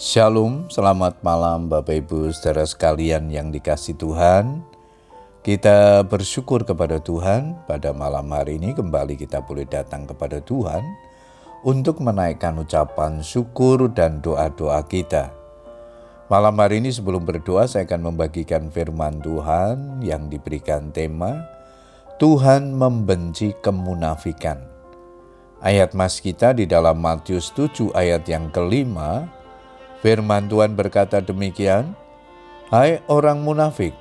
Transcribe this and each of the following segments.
Shalom, selamat malam Bapak Ibu saudara sekalian yang dikasih Tuhan. Kita bersyukur kepada Tuhan pada malam hari ini kembali kita boleh datang kepada Tuhan untuk menaikkan ucapan syukur dan doa-doa kita. Malam hari ini sebelum berdoa saya akan membagikan firman Tuhan yang diberikan tema Tuhan membenci kemunafikan. Ayat mas kita di dalam Matius 7 ayat yang kelima Firman Tuhan berkata demikian, Hai orang munafik,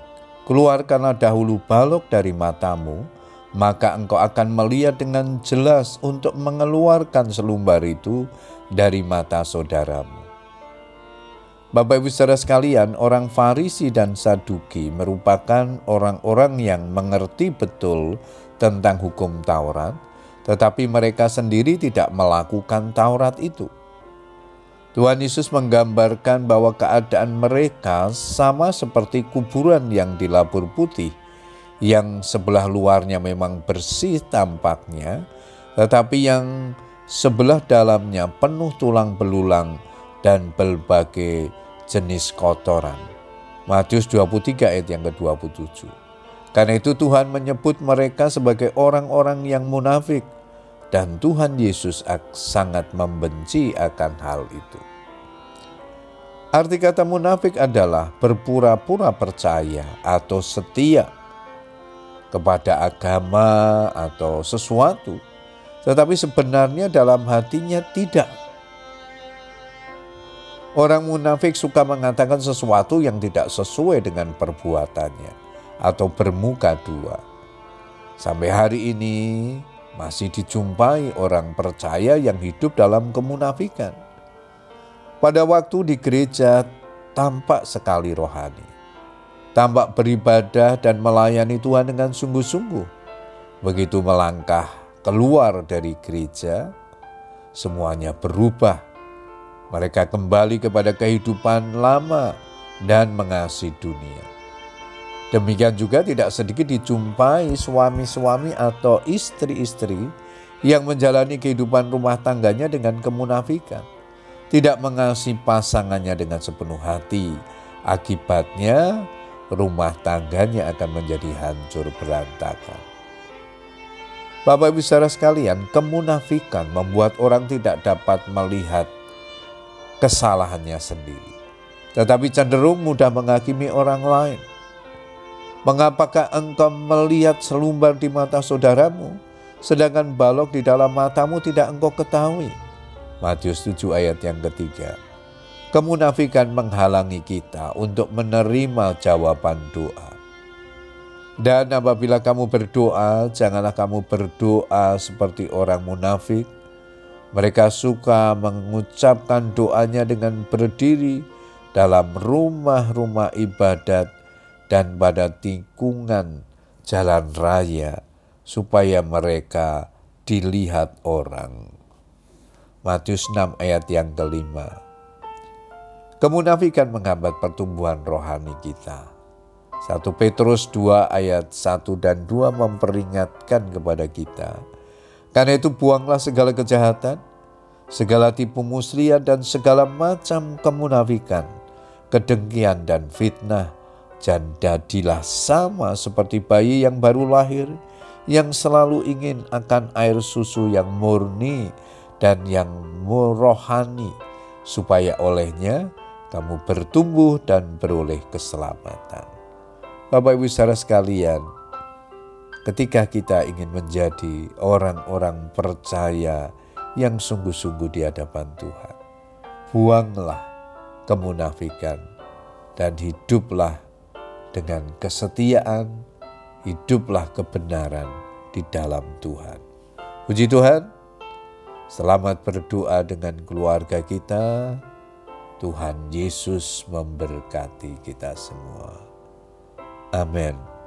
keluarkanlah dahulu balok dari matamu, maka engkau akan melihat dengan jelas untuk mengeluarkan selumbar itu dari mata saudaramu. Bapak Ibu saudara sekalian, orang Farisi dan Saduki merupakan orang-orang yang mengerti betul tentang hukum Taurat, tetapi mereka sendiri tidak melakukan Taurat itu. Tuhan Yesus menggambarkan bahwa keadaan mereka sama seperti kuburan yang dilapur putih, yang sebelah luarnya memang bersih tampaknya, tetapi yang sebelah dalamnya penuh tulang belulang dan berbagai jenis kotoran. Matius 23 ayat yang ke-27. Karena itu Tuhan menyebut mereka sebagai orang-orang yang munafik dan Tuhan Yesus sangat membenci akan hal itu. Arti kata munafik adalah berpura-pura percaya atau setia kepada agama atau sesuatu, tetapi sebenarnya dalam hatinya tidak. Orang munafik suka mengatakan sesuatu yang tidak sesuai dengan perbuatannya atau bermuka dua. Sampai hari ini, masih dijumpai orang percaya yang hidup dalam kemunafikan. Pada waktu di gereja tampak sekali rohani, tampak beribadah dan melayani Tuhan dengan sungguh-sungguh. Begitu melangkah keluar dari gereja, semuanya berubah. Mereka kembali kepada kehidupan lama dan mengasihi dunia. Demikian juga tidak sedikit dijumpai suami-suami atau istri-istri yang menjalani kehidupan rumah tangganya dengan kemunafikan. Tidak mengasihi pasangannya dengan sepenuh hati. Akibatnya rumah tangganya akan menjadi hancur berantakan. Bapak Ibu saudara sekalian, kemunafikan membuat orang tidak dapat melihat kesalahannya sendiri. Tetapi cenderung mudah menghakimi orang lain Mengapakah engkau melihat selumbar di mata saudaramu, sedangkan balok di dalam matamu tidak engkau ketahui? Matius 7 ayat yang ketiga. Kemunafikan menghalangi kita untuk menerima jawaban doa. Dan apabila kamu berdoa, janganlah kamu berdoa seperti orang munafik. Mereka suka mengucapkan doanya dengan berdiri dalam rumah-rumah ibadat dan pada tikungan jalan raya supaya mereka dilihat orang. Matius 6 ayat yang kelima. Kemunafikan menghambat pertumbuhan rohani kita. 1 Petrus 2 ayat 1 dan 2 memperingatkan kepada kita. Karena itu buanglah segala kejahatan, segala tipu muslihat dan segala macam kemunafikan, kedengkian dan fitnah, dan jadilah sama seperti bayi yang baru lahir, yang selalu ingin akan air susu yang murni dan yang merohani, supaya olehnya kamu bertumbuh dan beroleh keselamatan. Bapak Ibu saudara sekalian, ketika kita ingin menjadi orang-orang percaya yang sungguh-sungguh di hadapan Tuhan, buanglah kemunafikan dan hiduplah dengan kesetiaan, hiduplah kebenaran di dalam Tuhan. Puji Tuhan, selamat berdoa dengan keluarga kita. Tuhan Yesus memberkati kita semua. Amin.